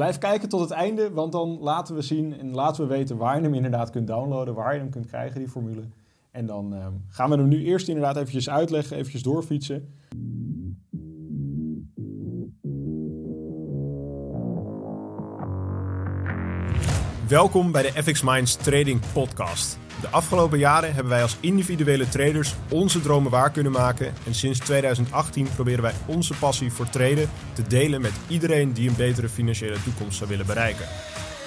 blijf kijken tot het einde, want dan laten we zien en laten we weten waar je hem inderdaad kunt downloaden, waar je hem kunt krijgen, die formule. En dan ehm, gaan we hem nu eerst inderdaad eventjes uitleggen, eventjes doorfietsen. Welkom bij de FX Minds Trading Podcast. De afgelopen jaren hebben wij als individuele traders onze dromen waar kunnen maken. En sinds 2018 proberen wij onze passie voor traden te delen met iedereen die een betere financiële toekomst zou willen bereiken.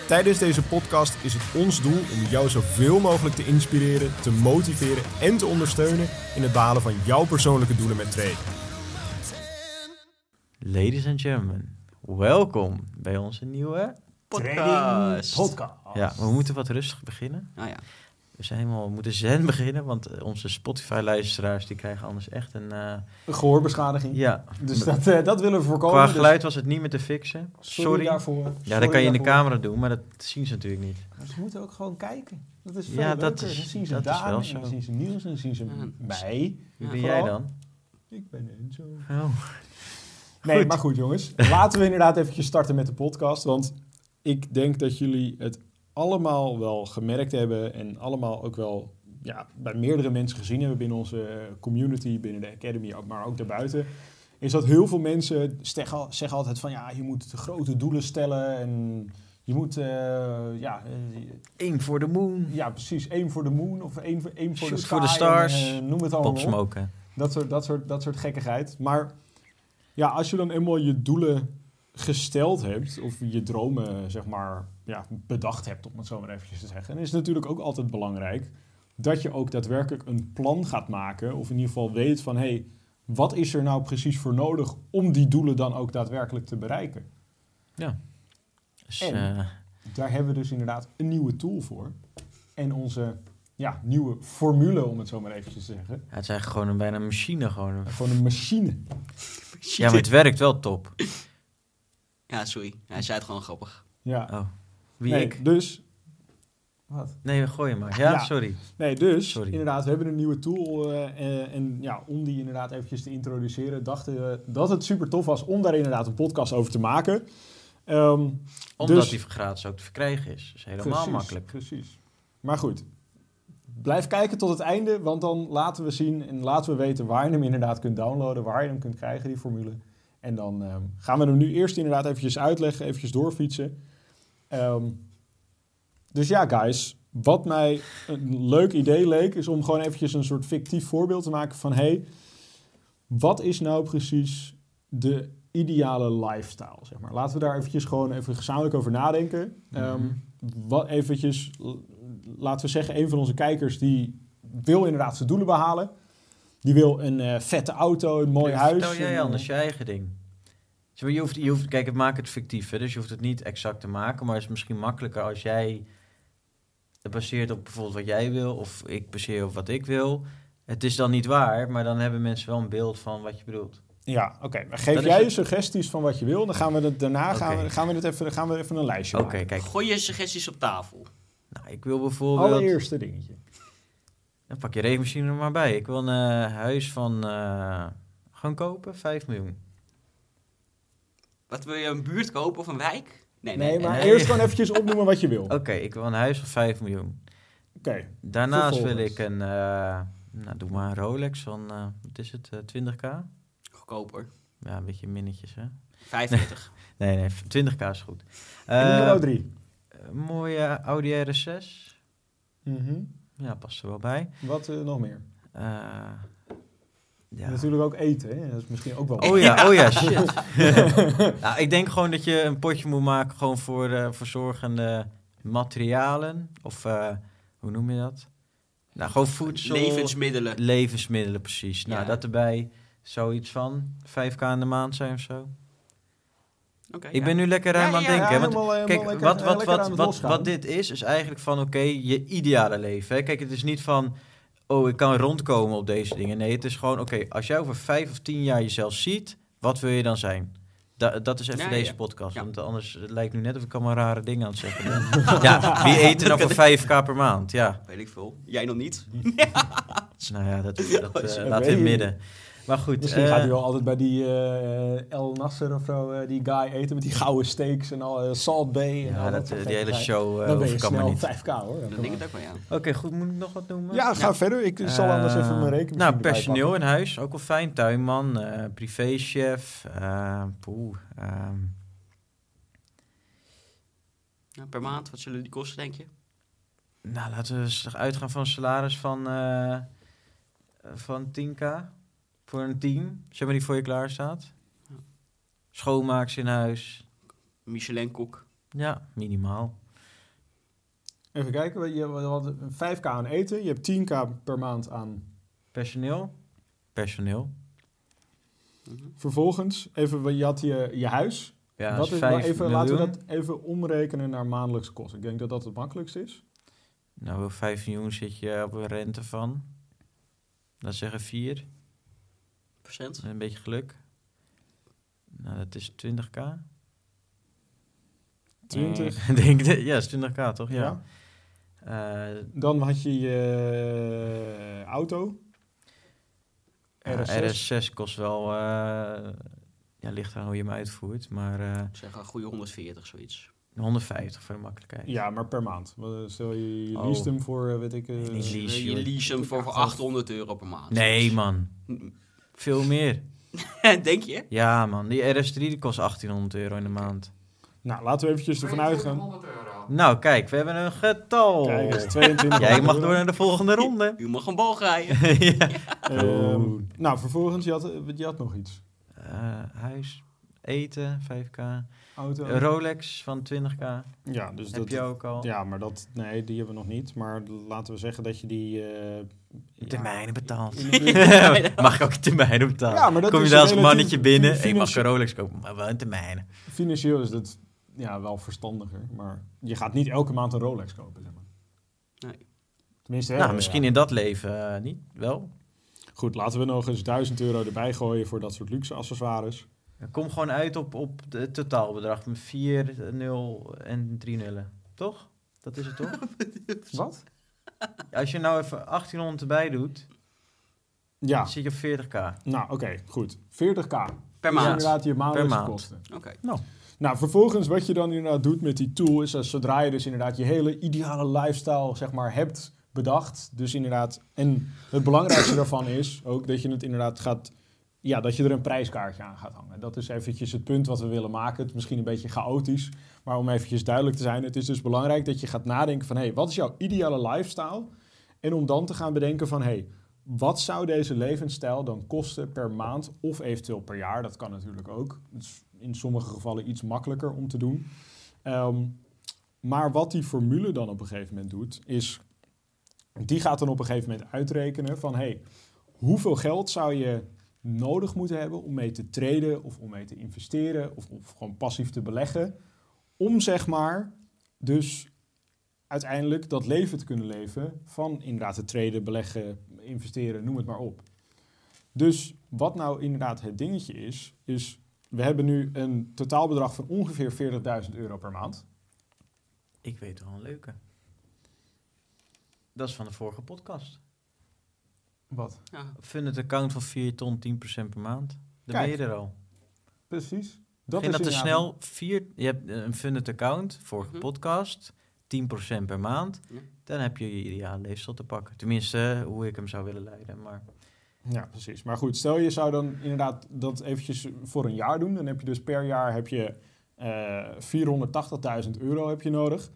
Tijdens deze podcast is het ons doel om jou zoveel mogelijk te inspireren, te motiveren en te ondersteunen in het behalen van jouw persoonlijke doelen met traden. Ladies and gentlemen, welkom bij onze nieuwe podcast. Podcast. Ja, we moeten wat rustig beginnen. Nou ja. We zijn helemaal, we moeten zen beginnen, want eh, onze Spotify-luisteraars die krijgen anders echt een... eh, Een gehoorbeschadiging. ja, Dus dat, eh, dat willen we voorkomen. qua Dus geluid was het niet meer te fixen. sorry, Sorry. daarvoor. Ja, Sorry dat kan je in de daarvoor. camera doen, maar dat zien ze natuurlijk niet. Maar ze moeten ook gewoon kijken. Dat is veel Ja, dat leuker. is- dan zien ze dat wel en zo. dan zien ze Niels en dan zien ze Ja. mij. Wie ben vooral. jij dan? Ik ben Enzo. Oh. Nee, Goed. maar goed jongens. Laten we inderdaad eventjes starten met de podcast. Want ik denk dat jullie het allemaal wel gemerkt hebben. En allemaal ook wel ja, bij meerdere mensen gezien hebben binnen onze community, binnen de academy, maar ook daarbuiten. Is dat heel veel mensen zeggen, altijd van ja, je moet grote doelen stellen. En je moet, eh, ja, eh, Eén voor de moon. ja, precies. één voor de moon of één voor, één voor de Shoot sky. for the stars. en, eh, noem het allemaal Pop op. smoken. Dat soort, dat, soort, dat soort gekkigheid. Maar ja, als je dan eenmaal je doelen gesteld hebt, of je dromen zeg maar ja, bedacht hebt, om het zo maar eventjes te zeggen, dan is het natuurlijk ook altijd belangrijk dat je ook daadwerkelijk een plan gaat maken, of in ieder geval weet van hé, hey, wat is er nou precies voor nodig om die doelen dan ook daadwerkelijk te bereiken? Ja. Dus, En? eh, Daar hebben we dus inderdaad een nieuwe tool voor. En onze ja, nieuwe formule, om het zo maar eventjes te zeggen. ja, het is eigenlijk gewoon een, bijna een machine. Gewoon. Gewoon een machine. Ja, maar het werkt wel top. Ja, sorry. Hij zei het gewoon grappig. Ja. Oh. Wie nee, ik? Dus. Wat? Nee, gooi je maar. Ja, Ja. sorry. Nee, dus Sorry. inderdaad, we hebben een nieuwe tool. eh, en ja, om die inderdaad eventjes te introduceren, dachten we dat het super tof was om daar inderdaad een podcast over te maken. Ehm, Omdat Dus- die gratis ook te verkrijgen is. Dus helemaal precies, makkelijk. Precies. Maar goed, blijf kijken tot het einde, want dan laten we zien en laten we weten waar je hem inderdaad kunt downloaden, waar je hem kunt krijgen, die formule. En dan ehm, gaan we hem nu eerst inderdaad eventjes uitleggen, eventjes doorfietsen. Ehm, dus ja, guys, wat mij een leuk idee leek, is om gewoon eventjes een soort fictief voorbeeld te maken van, hey, wat is nou precies de ideale lifestyle, zeg maar. Laten we daar eventjes gewoon even gezamenlijk over nadenken. Ehm, Mhm. wat eventjes, laten we zeggen, een van onze kijkers die wil inderdaad zijn doelen behalen. Die wil een eh, vette auto, een mooi huis. Vertel jij en, eh, anders je eigen ding. Je hoeft, je hoeft, kijk, het maakt het fictief, hè, dus je hoeft het niet exact te maken, maar het is misschien makkelijker als jij het baseert op bijvoorbeeld wat jij wil, of ik baseer op wat ik wil. Het is dan niet waar, maar dan hebben mensen wel een beeld van wat je bedoelt. Ja, oké. Maar Geef jij je het- suggesties van wat je wil. Dan gaan we het daarna gaan we, gaan we het even, gaan we even een lijstje maken. kijk. Gooi je suggesties op tafel. Nou, ik wil bijvoorbeeld... Allereerste dingetje. Dan pak je rekenmachine er maar bij. Ik wil een eh, huis van... eh gewoon kopen, 5 miljoen. Wat wil je, een buurt kopen of een wijk? Nee, Nee, maar nee. eerst gewoon eventjes opnoemen wat je wil. Oké. Oké, ik wil een huis van 5 miljoen. Daarnaast wil ik een... eh, nou, doe maar een Rolex van... eh, wat is het? eh, 20k? Goedkoper. Ja, een beetje minnetjes, hè? 45. Nee, nee, 20k is goed. En nummer drie. een mooie Audi RS6. Mhm. Ja, past er wel bij. Wat eh, nog meer? Eh, ja. Natuurlijk ook eten. Hè? Dat is misschien ook wel... Oh ja, oh ja, shit. nou, ik denk gewoon dat je een potje moet maken gewoon voor eh verzorgende materialen. Of eh, hoe noem je dat? Nou, gewoon voedsel. Levensmiddelen. Levensmiddelen, precies. Nou, dat erbij zoiets van 5k in de maand zijn of zo. Oké, Ik ja. ben nu lekker ruim Ja, aan het ja, denken. want helemaal, Kijk, lekker- wat, eh, wat, wat, wat, dit is, is eigenlijk van oké, je ideale leven. Hè? Kijk, het is niet van, oh, ik kan rondkomen op deze dingen. Nee, het is gewoon, oké, als jij over vijf of tien jaar jezelf ziet, wat wil je dan zijn? Da- dat is even Ja, deze ja. podcast. Ja. Want anders het lijkt nu net of ik allemaal rare dingen aan het zeggen ben. ja, wie eet er dan voor 5k per maand? Ja, Weet ik veel. Jij nog niet? nou ja, dat, dat, eh, Dat laat in het midden. Maar goed. Misschien eh, gaat hij wel altijd bij die eh, El Nasser of zo, eh, die guy eten met die gouden steaks en al, eh, Salt Bay. En al Ja, dat, dat eh, die hele show eh Dan ben je snel niet. 5k hoor. Dat denk ik ook wel, ja. Oké, goed. Moet ik nog wat noemen? Ja, ga verder. Ik zal anders even mijn rekening Nou, personeel in huis, ook wel fijn. Tuinman, eh privéchef. eh poeh, ehm, Ja, Per maand, wat zullen die kosten, denk je? nou, laten we eens uitgaan van een salaris van, eh, van 10k. Voor een team, zeg maar, die voor je klaar staat. Ja. Schoonmaaks in huis. Michelin-kok. Ja, minimaal. Even kijken, je had 5k aan eten, je hebt 10k per maand aan. Personeel? Personeel. Mhm. Vervolgens, even, je had je, je huis. Ja, Wat is is, 5 maar even, laten we dat even omrekenen naar maandelijkse kosten. Ik denk dat dat het makkelijkst is. Nou, 5 miljoen zit je op een rente van. Dat zeggen 4. Procent. Een beetje geluk. Nou, dat is 20k. 20. Eh, denk, ik- ja, is 20k toch? Ja. Ja. Eh, Dan had je je eh, auto. ja, RS6. RS6 kost wel... eh, ja, ligt aan hoe je hem uitvoert. Maar eh, Ik zeg een goede 140, zoiets. 150 voor de makkelijkheid. Ja, maar per maand. Stel je, je Oh. leest hem voor, weet ik... eh, Nee, lease. je lease hem voor, voor 800 euro per maand. Nee, man. Veel meer. denk je? Ja, man. Die RS3 die kost 1800 euro in de maand. Nou, laten we eventjes ervan uitgaan. 100 euro. Nou, kijk, we hebben een getal. Kijk eens, 22 Jij mag door naar de volgende ronde. U mag een bal rijden. ja. Ehm, nou, vervolgens, je had, je had nog iets. Eh, huis, eten, 5k. Auto. Een Rolex van 20k. ja, dus Heb dat... je ook al. Ja, maar dat... Nee, die hebben we nog niet. Maar laten we zeggen dat je die... eh, Termijnen betaald. mag ik ook termijnen betalen? Ja, maar dat Kom je daar als mannetje binnen? Ik mag een Rolex kopen, maar wel in termijnen. Financieel is dat ja, wel verstandiger. Maar je gaat niet elke maand een Rolex kopen, zeg maar. Nee. Tenminste, nou, misschien ja. in dat leven eh, niet. Wel. Goed, laten we nog eens 1000 euro erbij gooien voor dat soort luxe accessoires. Kom gewoon uit op, op het totaalbedrag met 4, 0 en 3 nullen. Toch? Dat is het toch? Wat? Als je nou even 1800 erbij doet, Ja, dan zit je op 40k. nou oké, goed. 40k. Per Dat is maand. inderdaad je maandelijkse maand. kosten. Oké. Nou, vervolgens wat je dan inderdaad doet met die tool is dat zodra je dus inderdaad je hele ideale lifestyle zeg maar hebt bedacht. Dus inderdaad, en het belangrijkste daarvan is ook dat je het inderdaad gaat, ja, dat je er een prijskaartje aan gaat hangen. Dat is eventjes het punt wat we willen maken. Het is misschien een beetje chaotisch, maar om eventjes duidelijk te zijn, het is dus belangrijk dat je gaat nadenken van, hé, hey, wat is jouw ideale lifestyle? En om dan te gaan bedenken van, hé, hey, wat zou deze levensstijl dan kosten per maand of eventueel per jaar? Dat kan natuurlijk ook. Het is in sommige gevallen iets makkelijker om te doen. Ehm, maar wat die formule dan op een gegeven moment doet, is... Die gaat dan op een gegeven moment uitrekenen van... Hey, hoeveel geld zou je nodig moeten hebben om mee te traden... of om mee te investeren of, of gewoon passief te beleggen... om zeg maar dus uiteindelijk dat leven te kunnen leven... van inderdaad te traden, beleggen, investeren, noem het maar op. Dus wat nou inderdaad het dingetje is, is we hebben nu een totaalbedrag van ongeveer 40.000 euro per maand. Ik weet wel een leuke. Dat is van de vorige podcast. Wat? Ja. Funded account van 4 ton, 10% per maand. Dan Kijk. ben je er al. Precies. Dat Ging dat te snel? Vier, je hebt een funded account, vorige Mhm. podcast, 10% per maand. Ja. Dan heb je je ideale leefstijl te pakken. Tenminste, hoe ik hem zou willen leiden. Maar Ja, precies. Maar goed, stel je zou dan inderdaad dat eventjes voor een jaar doen. Dan heb je dus per jaar heb je eh 480.000 euro heb je nodig.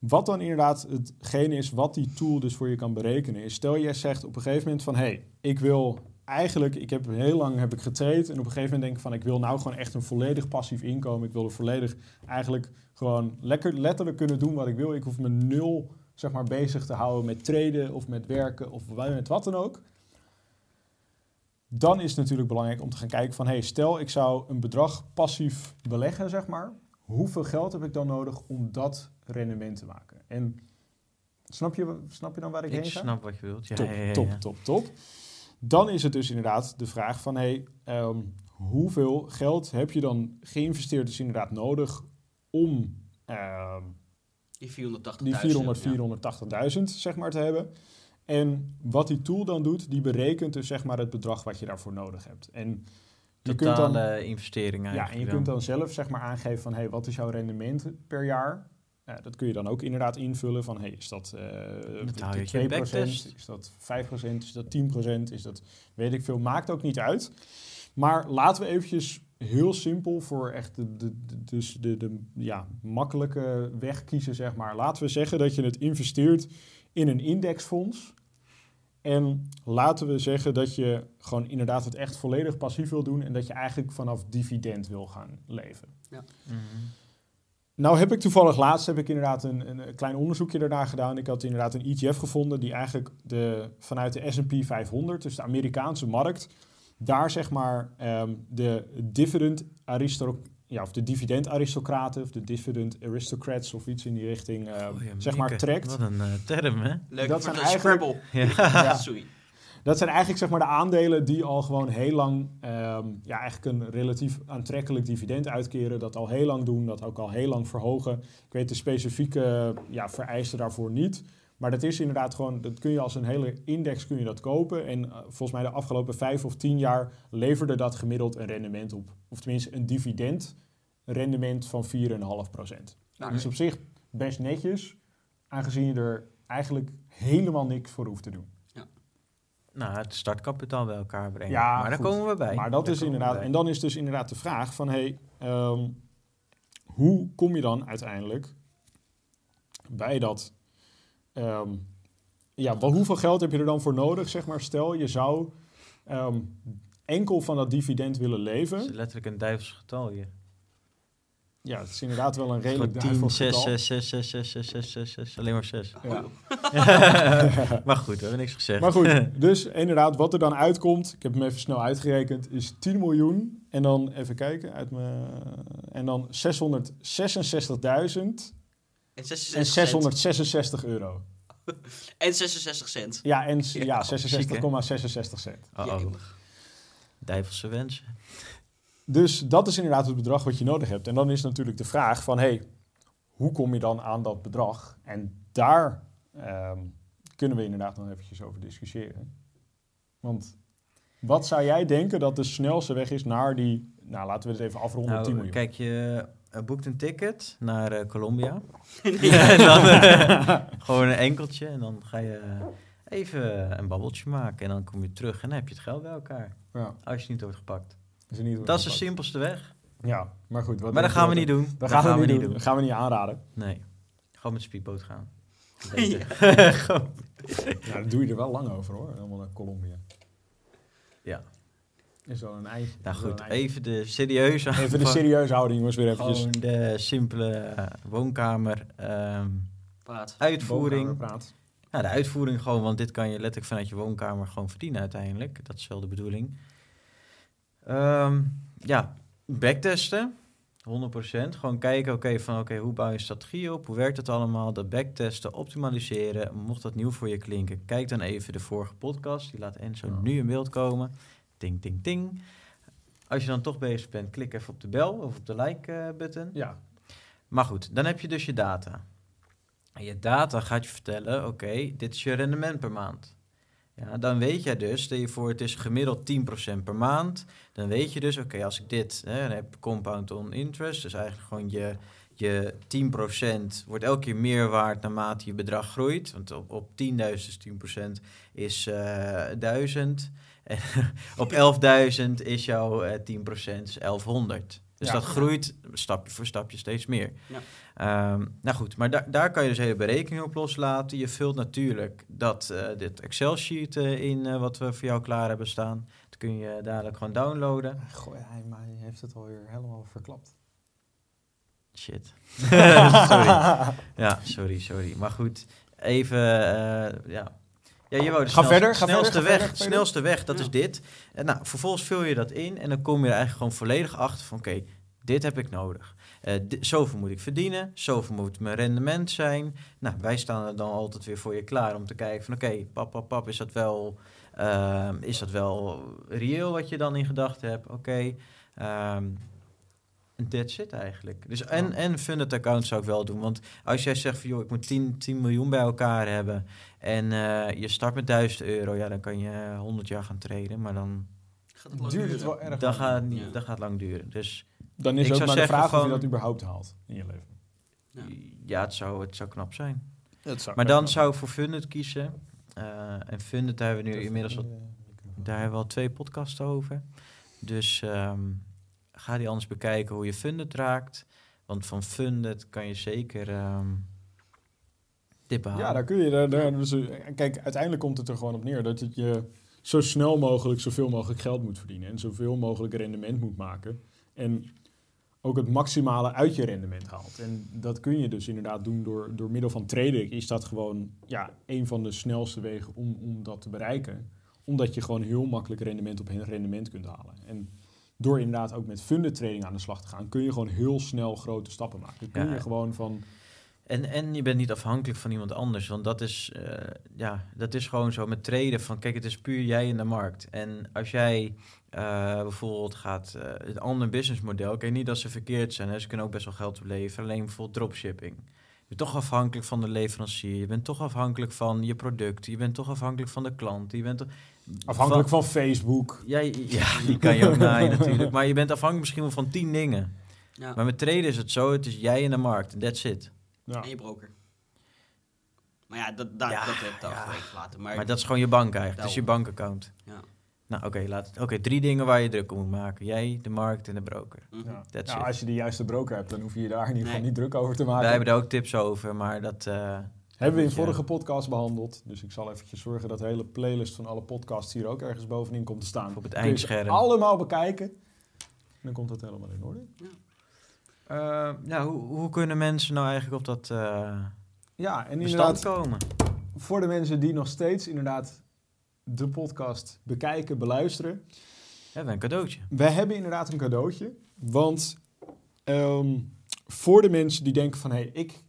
Wat dan inderdaad hetgene is wat die tool dus voor je kan berekenen is... Stel jij zegt op een gegeven moment van... hey, ik wil eigenlijk... Ik heb heel lang heb ik getraind en op een gegeven moment denk ik van... ik wil nou gewoon echt een volledig passief inkomen. Ik wil er volledig eigenlijk gewoon lekker letterlijk kunnen doen wat ik wil. Ik hoef me nul zeg maar bezig te houden met traden of met werken of met wat dan ook. Dan is het natuurlijk belangrijk om te gaan kijken van... Hey, stel ik zou een bedrag passief beleggen, zeg maar. Hoeveel geld heb ik dan nodig om dat rendement te maken? En snap je, snap je dan waar ik, ik heen ga? snap wat je wilt. Ja, top, ja, ja, ja. top, top, top. Dan is het dus inderdaad de vraag van... Hey, ehm, hoeveel geld heb je dan geïnvesteerd dus inderdaad nodig... om ehm, Die 480.000. die 400, ja. 480.000 zeg maar te hebben. En wat die tool dan doet, die berekent dus zeg maar het bedrag wat je daarvoor nodig hebt. En je kunt dan, Totale investering ja, en je dan. kunt dan zelf zeg maar aangeven van, hey, wat is jouw rendement per jaar? Eh, dat kun je dan ook inderdaad invullen van, hey, is dat eh, Dat hou je 2%, geen backtest. is dat 5%, is dat 10%, is dat, weet ik veel, maakt ook niet uit. Maar laten we eventjes heel simpel voor echt de, de, de, dus de, de ja, makkelijke weg kiezen, zeg maar. Laten we zeggen dat je het investeert in een indexfonds. En laten we zeggen dat je gewoon inderdaad het echt volledig passief wil doen en dat je eigenlijk vanaf dividend wil gaan leven. Mhm. Nou heb ik toevallig laatst heb ik inderdaad een, een klein onderzoekje daarna gedaan. Ik had inderdaad een ETF gevonden die eigenlijk de, vanuit de S&P 500, dus de Amerikaanse markt, daar zeg maar ehm, de dividend ja, of de dividend aristocraten of de dividend aristocrats of iets in die richting Oh ja, zeg maar trekt. Wat een eh, term, hè? Leuk Dat voor zijn de eigenlijk- Scrabble. Ja. Sorry. Dat zijn eigenlijk zeg maar de aandelen die al gewoon heel lang ehm, ja, eigenlijk een relatief aantrekkelijk dividend uitkeren. Dat al heel lang doen, dat ook al heel lang verhogen. Ik weet de specifieke ja, vereisten daarvoor niet. Maar dat is inderdaad gewoon, dat kun je als een hele index kun je dat kopen. En eh, volgens mij de afgelopen vijf of tien jaar leverde dat gemiddeld een rendement op. Of tenminste een dividend rendement van 4,5 procent. Nou, Dus op zich best netjes, aangezien je er eigenlijk helemaal niks voor hoeft te doen. Nou, het startkapitaal bij elkaar brengen. Ja, maar daar goed. komen we bij. Maar dat Daar is inderdaad, en dan is dus inderdaad de vraag van, hey, ehm, hoe kom je dan uiteindelijk bij dat, ehm, ja, wel, hoeveel geld heb je er dan voor nodig, zeg maar, stel je zou ehm, enkel van dat dividend willen Het is leven. letterlijk een duivels getal hier. Ja, het is inderdaad wel een redelijk 10, duivels 6, getal. 6, 6, 6, 6, 6, 6, 6, 6. Alleen maar 6. Ja. maar goed, we hebben niks gezegd. Maar goed, dus inderdaad, wat er dan uitkomt, ik heb hem even snel uitgerekend, is 10 miljoen. En dan even kijken, uit mijn, en dan 666.000 En en 66 666 euro. En 66 cent. Ja, en Ja, ja, ziek, hè? 66,66 cent. Oh, oh. Duivelse wensen. Dus dat is inderdaad het bedrag wat je nodig hebt. En dan is natuurlijk de vraag van, hey, hoe kom je dan aan dat bedrag? En daar ehm, kunnen we inderdaad nog eventjes over discussiëren. Want wat zou jij denken dat de snelste weg is naar die, nou laten we het even afronden, 10 Nou, miljoen? kijk, je eh, boekt een ticket naar eh, Colombia. en dan eh, gewoon een enkeltje. En dan ga je even een babbeltje maken. En dan kom je terug en dan heb je het geld bij elkaar. Ja, Als je niet wordt gepakt. is niet Dat is de simpelste weg. Ja, maar goed. Wat maar dat gaan we niet doen. Dat gaan, we niet doen. Dat gaan we niet aanraden. Nee. Gewoon met speedboot gaan. Ja. Nou, dat doe je er wel lang over hoor, helemaal naar Colombia. Ja. Is wel een eind. Nou goed, even de serieuze... Even de serieuze houding jongens, weer eventjes. Gewoon de simpele eh, woonkamer ehm, Praat. uitvoering. Woonkamerpraat. Nou, de uitvoering gewoon, want dit kan je letterlijk vanuit je woonkamer gewoon verdienen uiteindelijk. Dat is wel de bedoeling. Ehm, ja, backtesten. 100%. Gewoon kijken, oké, van oké, hoe bouw je een strategie op? Hoe werkt het allemaal? Dat backtesten, optimaliseren. Mocht dat nieuw voor je klinken, kijk dan even de vorige podcast. Die laat Enzo Ja. nu in beeld komen. Ting, ting, ting. Als je dan toch bezig bent, klik even op de bel of op de like-button. Ja, Maar goed, dan heb je dus je data. En je data gaat je vertellen, oké, dit is je rendement per maand. Ja, dan weet jij dus, stel je voor het is gemiddeld 10% per maand. Dan weet je dus, oké, als ik dit, hè, dan heb compound on interest. Dus eigenlijk gewoon je, je 10% wordt elke keer meer waard naarmate je bedrag groeit. Want op, op 10.000 is 10% is eh 1000. Op 11.000 is jouw eh 10% is 1100. Dus Ja. dat groeit stapje voor stapje steeds meer. Ja. Ehm, nou goed, maar daar daar kan je dus hele berekeningen op loslaten. Je vult natuurlijk dat, eh, dit Excel-sheet eh, in eh, wat we voor jou klaar hebben staan. Dat kun je dadelijk gewoon downloaden. Goh, hij, maar hij heeft het alweer helemaal verklapt. Shit. sorry. Ja, sorry, sorry. Maar goed, even, ja. Ja, je wou de Ga snelste, verder, ga snelste verder, weg, verder, ga verder. snelste weg, dat Ja. is dit. En nou, vervolgens vul je dat in en dan kom je er eigenlijk gewoon volledig achter van, oké, dit heb ik nodig. Di- zoveel moet ik verdienen, zoveel moet mijn rendement zijn. Nou, wij staan er dan altijd weer voor je klaar om te kijken van, oké, pap, pap, pap, is dat wel, ehm, is dat wel reëel wat je dan in gedachten hebt? Oké, ehm, That's it eigenlijk. Dus en, en funded account zou ik wel doen. Want als jij zegt van joh, ik moet 10, 10 miljoen bij elkaar hebben. En eh, je start met 1000 euro, ja, dan kan je 100 jaar gaan traden. Maar dan, Gaat het lang Duurt het duren? wel erg dan, gaat, niet, Ja. dat gaat lang duren. Dus Dan is Ik ook zou maar de vraag of je dat überhaupt haalt in je leven. Ja. ja, het, zou, het zou knap zijn. Dat zou Maar dan zou ik voor Funded kiezen. Eh, en Funded, daar hebben we nu inmiddels al, daar hebben we al twee podcasts over. Dus ehm, ga die anders bekijken hoe je Funded raakt. Want van Funded kan je zeker ehm dit behalen. Ja, daar kun je. Daar, daar, dus, eh, kijk, uiteindelijk komt het er gewoon op neer dat het je zo snel mogelijk zoveel mogelijk geld moet verdienen. En zoveel mogelijk rendement moet maken. En ook het maximale uit je rendement haalt. En dat kun je dus inderdaad doen door, door middel van traden. Is dat gewoon ja, een van de snelste wegen om, om dat te bereiken. Omdat je gewoon heel makkelijk rendement op rendement kunt halen. En door inderdaad ook met funded trading aan de slag te gaan, kun je gewoon heel snel grote stappen maken. Dan kun Ja. je gewoon van En, en je bent niet afhankelijk van iemand anders. Want dat is, eh, ja, dat is gewoon zo met traden. Van, kijk, het is puur jij in de markt. En als jij eh, bijvoorbeeld gaat... eh, het andere businessmodel... Kijk, niet dat ze verkeerd zijn. Hè, ze kunnen ook best wel geld opleveren. Alleen bijvoorbeeld dropshipping. Je bent toch afhankelijk van de leverancier. Je bent toch afhankelijk van je product. Je bent toch afhankelijk van de klant. Je bent toch- afhankelijk van Facebook. Ja, ja, die kan je ook naaien natuurlijk. Maar je bent afhankelijk misschien wel van tien dingen. Ja. Maar met traden is het zo. Het is jij in de markt. En that's it. Ja. En je broker. Maar ja, dat, dat, Ja, dat heb ik ja. laten. Maar, Maar dat is gewoon je bank eigenlijk. Dat is je bankaccount. Ja. Nou, oké, laat Oké, drie dingen waar je druk om moet maken. Jij, de markt en de broker. Ja. Nou, it. als je de juiste broker hebt, dan hoef je je daar in ieder geval Nee. niet druk over te maken. Wij hebben daar ook tips over, maar dat... eh, Hebben we in vorige podcast behandeld. Dus ik zal eventjes zorgen dat de hele playlist van alle podcasts hier ook ergens bovenin komt te staan. Op het eindscherm. allemaal bekijken. En dan komt dat helemaal in orde. eh, nou, hoe, hoe kunnen mensen nou eigenlijk op dat eh Ja, en bestand komen? voor de mensen die nog steeds inderdaad de podcast bekijken, beluisteren. Hebben we een cadeautje. Wij hebben inderdaad een cadeautje. Want ehm, voor de mensen die denken van... hé, hey, ik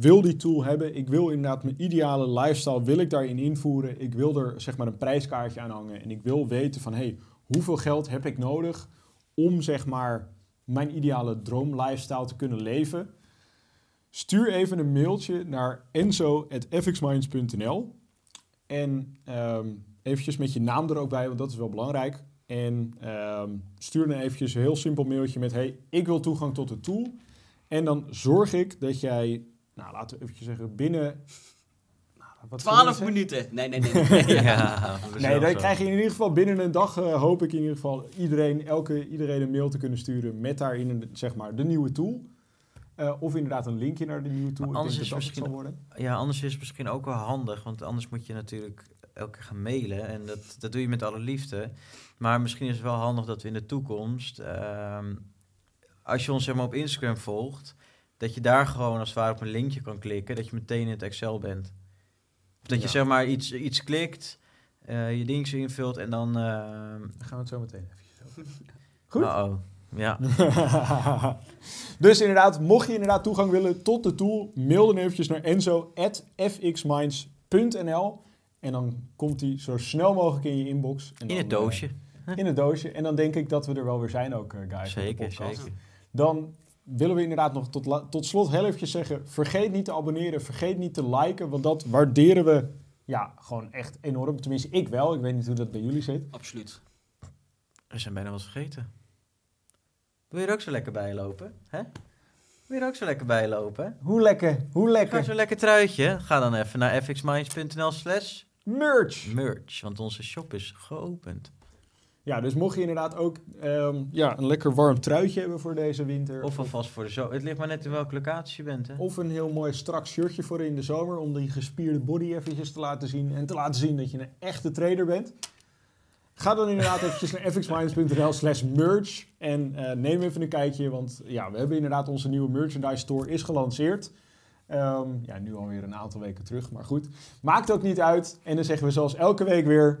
wil die tool hebben. Ik wil inderdaad mijn ideale lifestyle wil ik daarin invoeren. Ik wil er zeg maar een prijskaartje aan hangen. En ik wil weten van... hey, hoeveel geld heb ik nodig om zeg maar mijn ideale droom lifestyle te kunnen leven? Stuur even een mailtje naar enzo.fxminds.nl en ehm eventjes met je naam er ook bij, want dat is wel belangrijk. En ehm, stuur dan eventjes een heel simpel mailtje met... hey, ik wil toegang tot de tool. En dan zorg ik dat jij, nou laten we eventjes zeggen, binnen... Nou, wat zullen we 12 zeggen? minuten. Nee, nee, nee. nee. Ja. Ja, Nee, dan krijg je in ieder geval binnen een dag, eh, hoop ik in ieder geval, iedereen, elke, iedereen een mail te kunnen sturen met daarin een, zeg maar, de nieuwe tool. Eh, of inderdaad een linkje naar de nieuwe tool. Maar Ik denk anders dat is dat het misschien- worden. Ja, anders is het misschien ook wel handig, want anders moet je natuurlijk elke keer gaan mailen. En dat, dat doe je met alle liefde. Maar misschien is het wel handig dat we in de toekomst, ehm, als je ons zeg maar op Instagram volgt, dat je daar gewoon als het ware op een linkje kan klikken, dat je meteen in het Excel bent. Dat je zeg maar iets, iets klikt, eh, je dingetjes invult en dan... Daar gaan we het zo meteen even over. Goed. Ja, dus inderdaad, mocht je inderdaad toegang willen tot de tool, mail dan eventjes naar enzo.fxminds.nl en dan komt die zo snel mogelijk in je inbox. En in het dan, eh, doosje. in het doosje. En dan denk ik dat we er wel weer zijn ook, eh, guys. Zeker, zeker. Dan willen we inderdaad nog tot, tot slot heel eventjes zeggen... vergeet niet te abonneren, vergeet niet te liken... want dat waarderen we ja, gewoon echt enorm. Tenminste, ik wel. Ik weet niet hoe dat bij jullie zit. Absoluut. We zijn bijna wat vergeten. Wil je er ook zo lekker bij lopen? Hè? Wil je er ook zo lekker bij lopen? Hoe lekker, hoe Ga lekker. zo'n lekker truitje. Ga dan even naar fxminds.nl slash Merch! merch. Want onze shop is geopend. Ja, dus mocht je inderdaad ook ehm, ja, een lekker warm truitje hebben voor deze winter... Of alvast voor de zo. Het ligt maar net in welke locatie je bent. Hè? Of een heel mooi strak shirtje voor in de zomer om die gespierde body eventjes te laten zien en te laten zien dat je een echte trader bent. Ga dan inderdaad eventjes naar fxminds.nl slash merch en eh, neem even een kijkje, want ja, we hebben inderdaad onze nieuwe merchandise store is gelanceerd. Ehm, ja, nu alweer een aantal weken terug, maar goed. Maakt ook niet uit. En dan zeggen we zoals elke week weer,